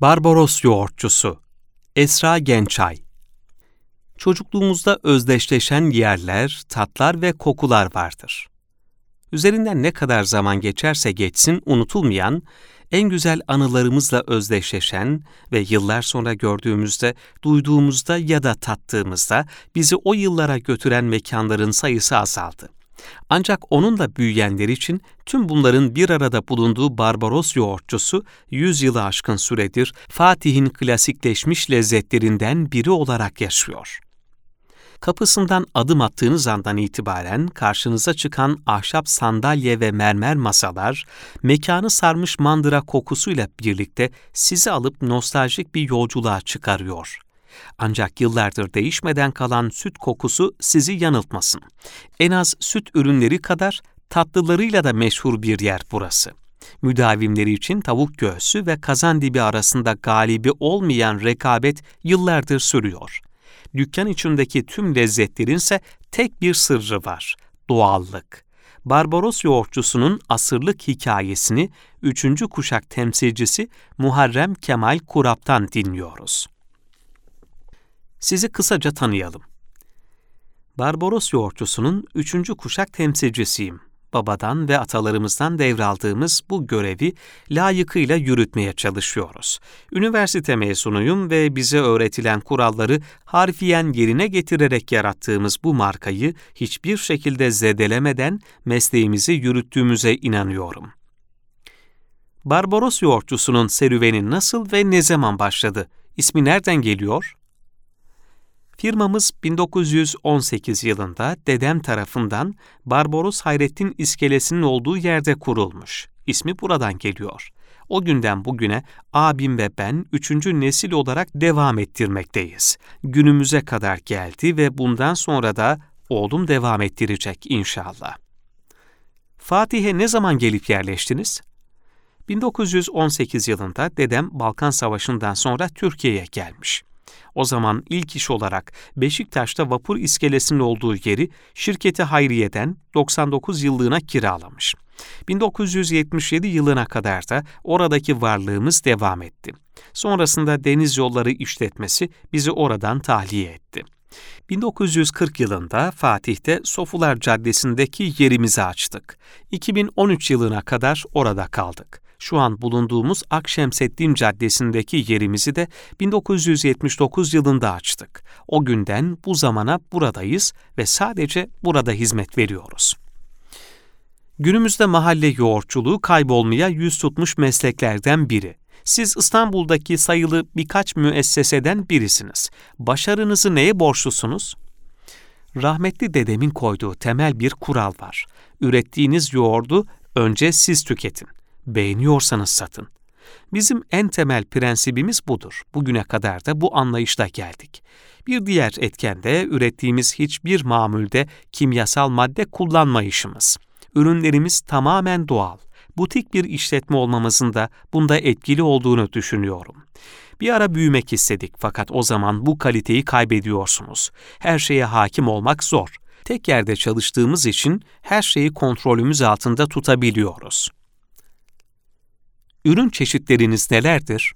Barbaros Yoğurtçusu Esra Gençay Çocukluğumuzda özdeşleşen yerler, tatlar ve kokular vardır. Üzerinden ne kadar zaman geçerse geçsin unutulmayan, en güzel anılarımızla özdeşleşen ve yıllar sonra gördüğümüzde, duyduğumuzda ya da tattığımızda bizi o yıllara götüren mekanların sayısı azaldı. Ancak onunla büyüyenler için tüm bunların bir arada bulunduğu Barbaros yoğurtçusu 100 yılı aşkın süredir Fatih'in klasikleşmiş lezzetlerinden biri olarak yaşıyor. Kapısından adım attığınız andan itibaren karşınıza çıkan ahşap sandalye ve mermer masalar, mekanı sarmış mandıra kokusuyla birlikte sizi alıp nostaljik bir yolculuğa çıkarıyor. Ancak yıllardır değişmeden kalan süt kokusu sizi yanıltmasın. En az süt ürünleri kadar tatlılarıyla da meşhur bir yer burası. Müdavimleri için tavuk göğsü ve kazan dibi arasında galibi olmayan rekabet yıllardır sürüyor. Dükkan içindeki tüm lezzetlerin ise tek bir sırrı var, doğallık. Barbaros yoğurtçusunun asırlık hikayesini üçüncü kuşak temsilcisi Muharrem Kemal Kurap'tan dinliyoruz. Sizi kısaca tanıyalım. Barbaros yoğurtçusunun üçüncü kuşak temsilcisiyim. Babadan ve atalarımızdan devraldığımız bu görevi layıkıyla yürütmeye çalışıyoruz. Üniversite mezunuyum ve bize öğretilen kuralları harfiyen yerine getirerek yarattığımız bu markayı hiçbir şekilde zedelemeden mesleğimizi yürüttüğümüze inanıyorum. Barbaros yoğurtçusunun serüveni nasıl ve ne zaman başladı? İsmi nereden geliyor? Firmamız 1918 yılında dedem tarafından Barbaros Hayrettin iskelesinin olduğu yerde kurulmuş. İsmi buradan geliyor. O günden bugüne abim ve ben üçüncü nesil olarak devam ettirmekteyiz. Günümüze kadar geldi ve bundan sonra da oğlum devam ettirecek inşallah. Fatih'e ne zaman gelip yerleştiniz? 1918 yılında dedem Balkan Savaşı'ndan sonra Türkiye'ye gelmiş. O zaman ilk iş olarak Beşiktaş'ta vapur iskelesinin olduğu yeri şirketi Hayriye'den 99 yıllığına kiralamış. 1977 yılına kadar da oradaki varlığımız devam etti. Sonrasında deniz yolları işletmesi bizi oradan tahliye etti. 1940 yılında Fatih'te Sofular Caddesi'ndeki yerimizi açtık. 2013 yılına kadar orada kaldık şu an bulunduğumuz Akşemseddin Caddesi'ndeki yerimizi de 1979 yılında açtık. O günden bu zamana buradayız ve sadece burada hizmet veriyoruz. Günümüzde mahalle yoğurtçuluğu kaybolmaya yüz tutmuş mesleklerden biri. Siz İstanbul'daki sayılı birkaç müesseseden birisiniz. Başarınızı neye borçlusunuz? Rahmetli dedemin koyduğu temel bir kural var. Ürettiğiniz yoğurdu önce siz tüketin beğeniyorsanız satın. Bizim en temel prensibimiz budur. Bugüne kadar da bu anlayışla geldik. Bir diğer etken de ürettiğimiz hiçbir mamulde kimyasal madde kullanmayışımız. Ürünlerimiz tamamen doğal. Butik bir işletme olmamızın da bunda etkili olduğunu düşünüyorum. Bir ara büyümek istedik fakat o zaman bu kaliteyi kaybediyorsunuz. Her şeye hakim olmak zor. Tek yerde çalıştığımız için her şeyi kontrolümüz altında tutabiliyoruz. Ürün çeşitleriniz nelerdir?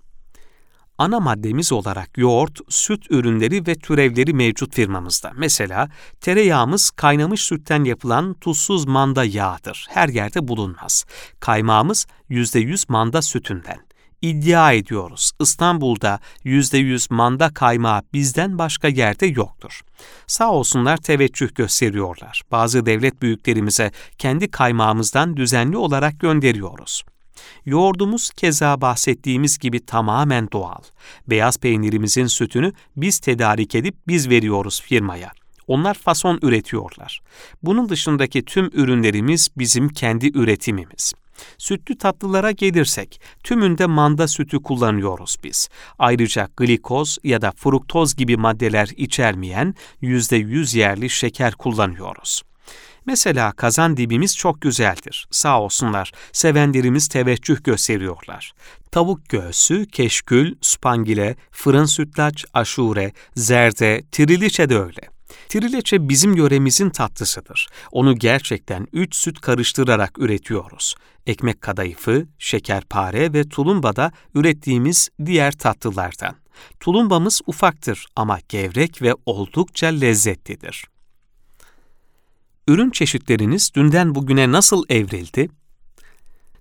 Ana maddemiz olarak yoğurt, süt ürünleri ve türevleri mevcut firmamızda. Mesela tereyağımız kaynamış sütten yapılan tuzsuz manda yağıdır. Her yerde bulunmaz. Kaymağımız %100 manda sütünden. İddia ediyoruz İstanbul'da %100 manda kaymağı bizden başka yerde yoktur. Sağ olsunlar teveccüh gösteriyorlar. Bazı devlet büyüklerimize kendi kaymağımızdan düzenli olarak gönderiyoruz. Yoğurdumuz keza bahsettiğimiz gibi tamamen doğal. Beyaz peynirimizin sütünü biz tedarik edip biz veriyoruz firmaya. Onlar fason üretiyorlar. Bunun dışındaki tüm ürünlerimiz bizim kendi üretimimiz. Sütlü tatlılara gelirsek, tümünde manda sütü kullanıyoruz biz. Ayrıca glikoz ya da fruktoz gibi maddeler içermeyen %100 yerli şeker kullanıyoruz. Mesela kazan dibimiz çok güzeldir. Sağ olsunlar, sevenlerimiz teveccüh gösteriyorlar. Tavuk göğsü, keşkül, spangile, fırın sütlaç, aşure, zerde, triliçe de öyle. Trileçe bizim yöremizin tatlısıdır. Onu gerçekten üç süt karıştırarak üretiyoruz. Ekmek kadayıfı, şekerpare ve tulumba da ürettiğimiz diğer tatlılardan. Tulumbamız ufaktır ama gevrek ve oldukça lezzetlidir. Ürün çeşitleriniz dünden bugüne nasıl evrildi?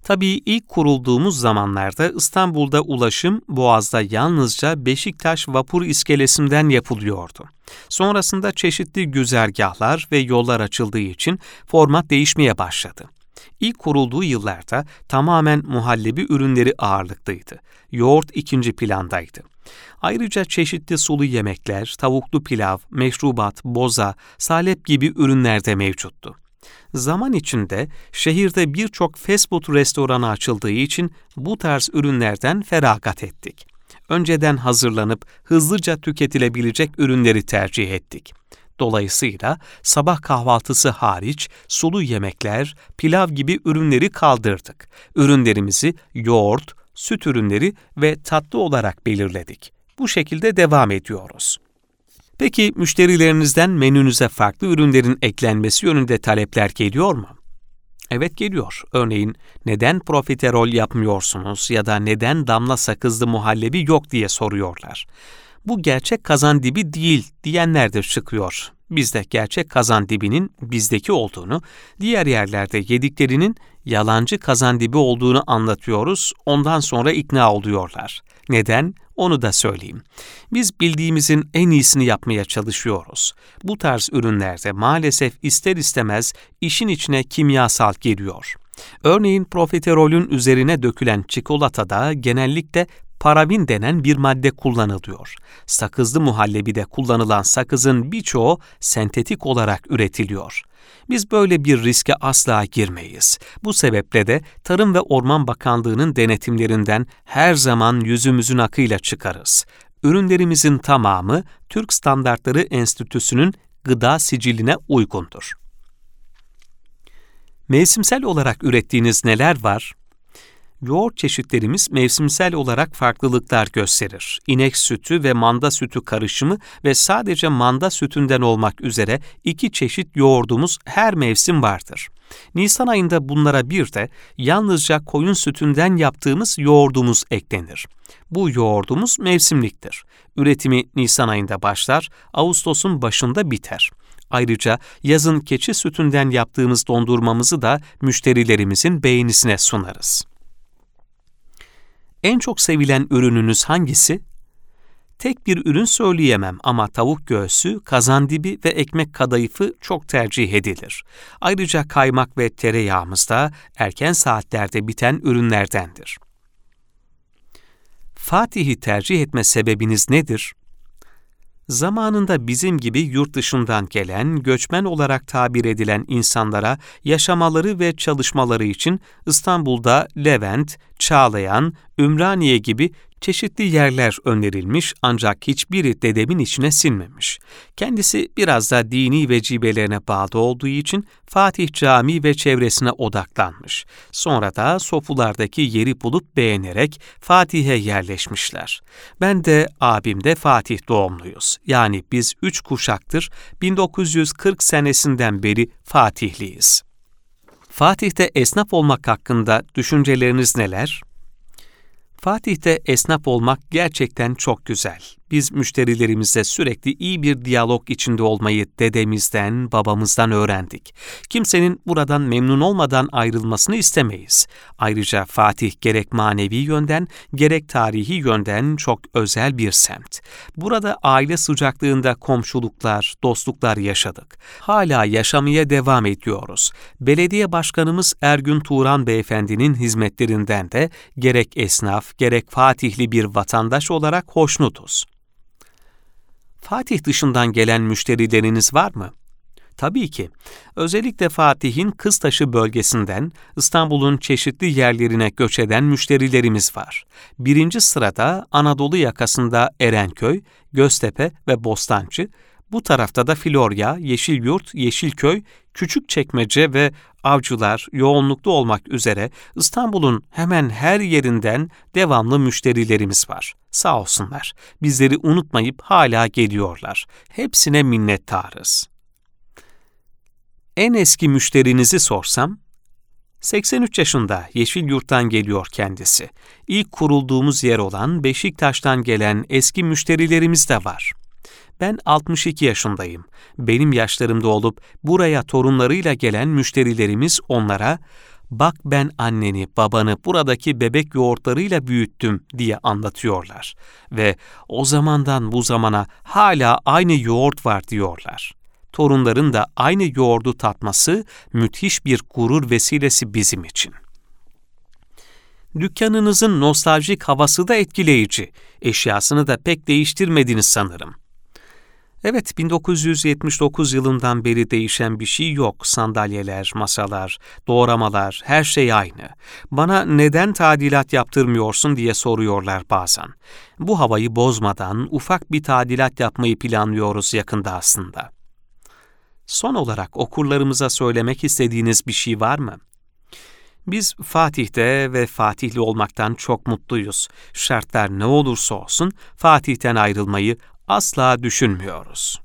Tabii ilk kurulduğumuz zamanlarda İstanbul'da ulaşım Boğaz'da yalnızca Beşiktaş vapur iskelesinden yapılıyordu. Sonrasında çeşitli güzergahlar ve yollar açıldığı için format değişmeye başladı. İlk kurulduğu yıllarda tamamen muhallebi ürünleri ağırlıklıydı. Yoğurt ikinci plandaydı. Ayrıca çeşitli sulu yemekler, tavuklu pilav, meşrubat, boza, salep gibi ürünler de mevcuttu. Zaman içinde şehirde birçok fast food restoranı açıldığı için bu tarz ürünlerden feragat ettik. Önceden hazırlanıp hızlıca tüketilebilecek ürünleri tercih ettik. Dolayısıyla sabah kahvaltısı hariç sulu yemekler, pilav gibi ürünleri kaldırdık. Ürünlerimizi yoğurt, süt ürünleri ve tatlı olarak belirledik. Bu şekilde devam ediyoruz. Peki müşterilerinizden menünüze farklı ürünlerin eklenmesi yönünde talepler geliyor mu? Evet geliyor. Örneğin neden profiterol yapmıyorsunuz ya da neden damla sakızlı muhallebi yok diye soruyorlar. Bu gerçek kazan dibi değil diyenler de çıkıyor. Biz de gerçek kazan dibinin bizdeki olduğunu, diğer yerlerde yediklerinin yalancı kazan dibi olduğunu anlatıyoruz, ondan sonra ikna oluyorlar. Neden? Onu da söyleyeyim. Biz bildiğimizin en iyisini yapmaya çalışıyoruz. Bu tarz ürünlerde maalesef ister istemez işin içine kimyasal giriyor. Örneğin profiterolün üzerine dökülen çikolatada genellikle parabin denen bir madde kullanılıyor. Sakızlı muhallebide kullanılan sakızın birçoğu sentetik olarak üretiliyor. Biz böyle bir riske asla girmeyiz. Bu sebeple de Tarım ve Orman Bakanlığı'nın denetimlerinden her zaman yüzümüzün akıyla çıkarız. Ürünlerimizin tamamı Türk Standartları Enstitüsü'nün gıda siciline uygundur. Mevsimsel olarak ürettiğiniz neler var? Yoğurt çeşitlerimiz mevsimsel olarak farklılıklar gösterir. İnek sütü ve manda sütü karışımı ve sadece manda sütünden olmak üzere iki çeşit yoğurdumuz her mevsim vardır. Nisan ayında bunlara bir de yalnızca koyun sütünden yaptığımız yoğurdumuz eklenir. Bu yoğurdumuz mevsimliktir. Üretimi Nisan ayında başlar, Ağustos'un başında biter. Ayrıca yazın keçi sütünden yaptığımız dondurmamızı da müşterilerimizin beğenisine sunarız. En çok sevilen ürününüz hangisi? Tek bir ürün söyleyemem ama tavuk göğsü, kazandibi ve ekmek kadayıfı çok tercih edilir. Ayrıca kaymak ve tereyağımız da erken saatlerde biten ürünlerdendir. Fatih'i tercih etme sebebiniz nedir? Zamanında bizim gibi yurt dışından gelen, göçmen olarak tabir edilen insanlara yaşamaları ve çalışmaları için İstanbul'da Levent, Çağlayan, Ümraniye gibi çeşitli yerler önerilmiş ancak hiçbiri dedemin içine sinmemiş. Kendisi biraz da dini vecibelerine bağlı olduğu için Fatih Camii ve çevresine odaklanmış. Sonra da sofulardaki yeri bulup beğenerek Fatih'e yerleşmişler. Ben de abim de Fatih doğumluyuz. Yani biz üç kuşaktır 1940 senesinden beri Fatihliyiz. Fatih'te esnaf olmak hakkında düşünceleriniz neler? Fatih'te esnaf olmak gerçekten çok güzel. Biz müşterilerimizle sürekli iyi bir diyalog içinde olmayı dedemizden, babamızdan öğrendik. Kimsenin buradan memnun olmadan ayrılmasını istemeyiz. Ayrıca Fatih gerek manevi yönden, gerek tarihi yönden çok özel bir semt. Burada aile sıcaklığında komşuluklar, dostluklar yaşadık. Hala yaşamaya devam ediyoruz. Belediye Başkanımız Ergün Turan Beyefendinin hizmetlerinden de gerek esnaf, gerek Fatihli bir vatandaş olarak hoşnutuz. Fatih dışından gelen müşterileriniz var mı? Tabii ki. Özellikle Fatih'in Kıztaşı bölgesinden İstanbul'un çeşitli yerlerine göç eden müşterilerimiz var. Birinci sırada Anadolu yakasında Erenköy, Göztepe ve Bostancı, Bu tarafta da Florya, Yeşilyurt, Yeşilköy, Küçükçekmece ve Avcılar yoğunluklu olmak üzere İstanbul'un hemen her yerinden devamlı müşterilerimiz var. Sağ olsunlar. Bizleri unutmayıp hala geliyorlar. Hepsine minnettarız. En eski müşterinizi sorsam 83 yaşında Yeşil Yurt'tan geliyor kendisi. İlk kurulduğumuz yer olan Beşiktaş'tan gelen eski müşterilerimiz de var. Ben 62 yaşındayım. Benim yaşlarımda olup buraya torunlarıyla gelen müşterilerimiz onlara bak ben anneni, babanı buradaki bebek yoğurtlarıyla büyüttüm diye anlatıyorlar. Ve o zamandan bu zamana hala aynı yoğurt var diyorlar torunların da aynı yoğurdu tatması müthiş bir gurur vesilesi bizim için. Dükkanınızın nostaljik havası da etkileyici. Eşyasını da pek değiştirmediniz sanırım. Evet, 1979 yılından beri değişen bir şey yok. Sandalyeler, masalar, doğramalar, her şey aynı. Bana neden tadilat yaptırmıyorsun diye soruyorlar bazen. Bu havayı bozmadan ufak bir tadilat yapmayı planlıyoruz yakında aslında. Son olarak okurlarımıza söylemek istediğiniz bir şey var mı? Biz Fatih'te ve Fatihli olmaktan çok mutluyuz. Şartlar ne olursa olsun Fatih'ten ayrılmayı asla düşünmüyoruz.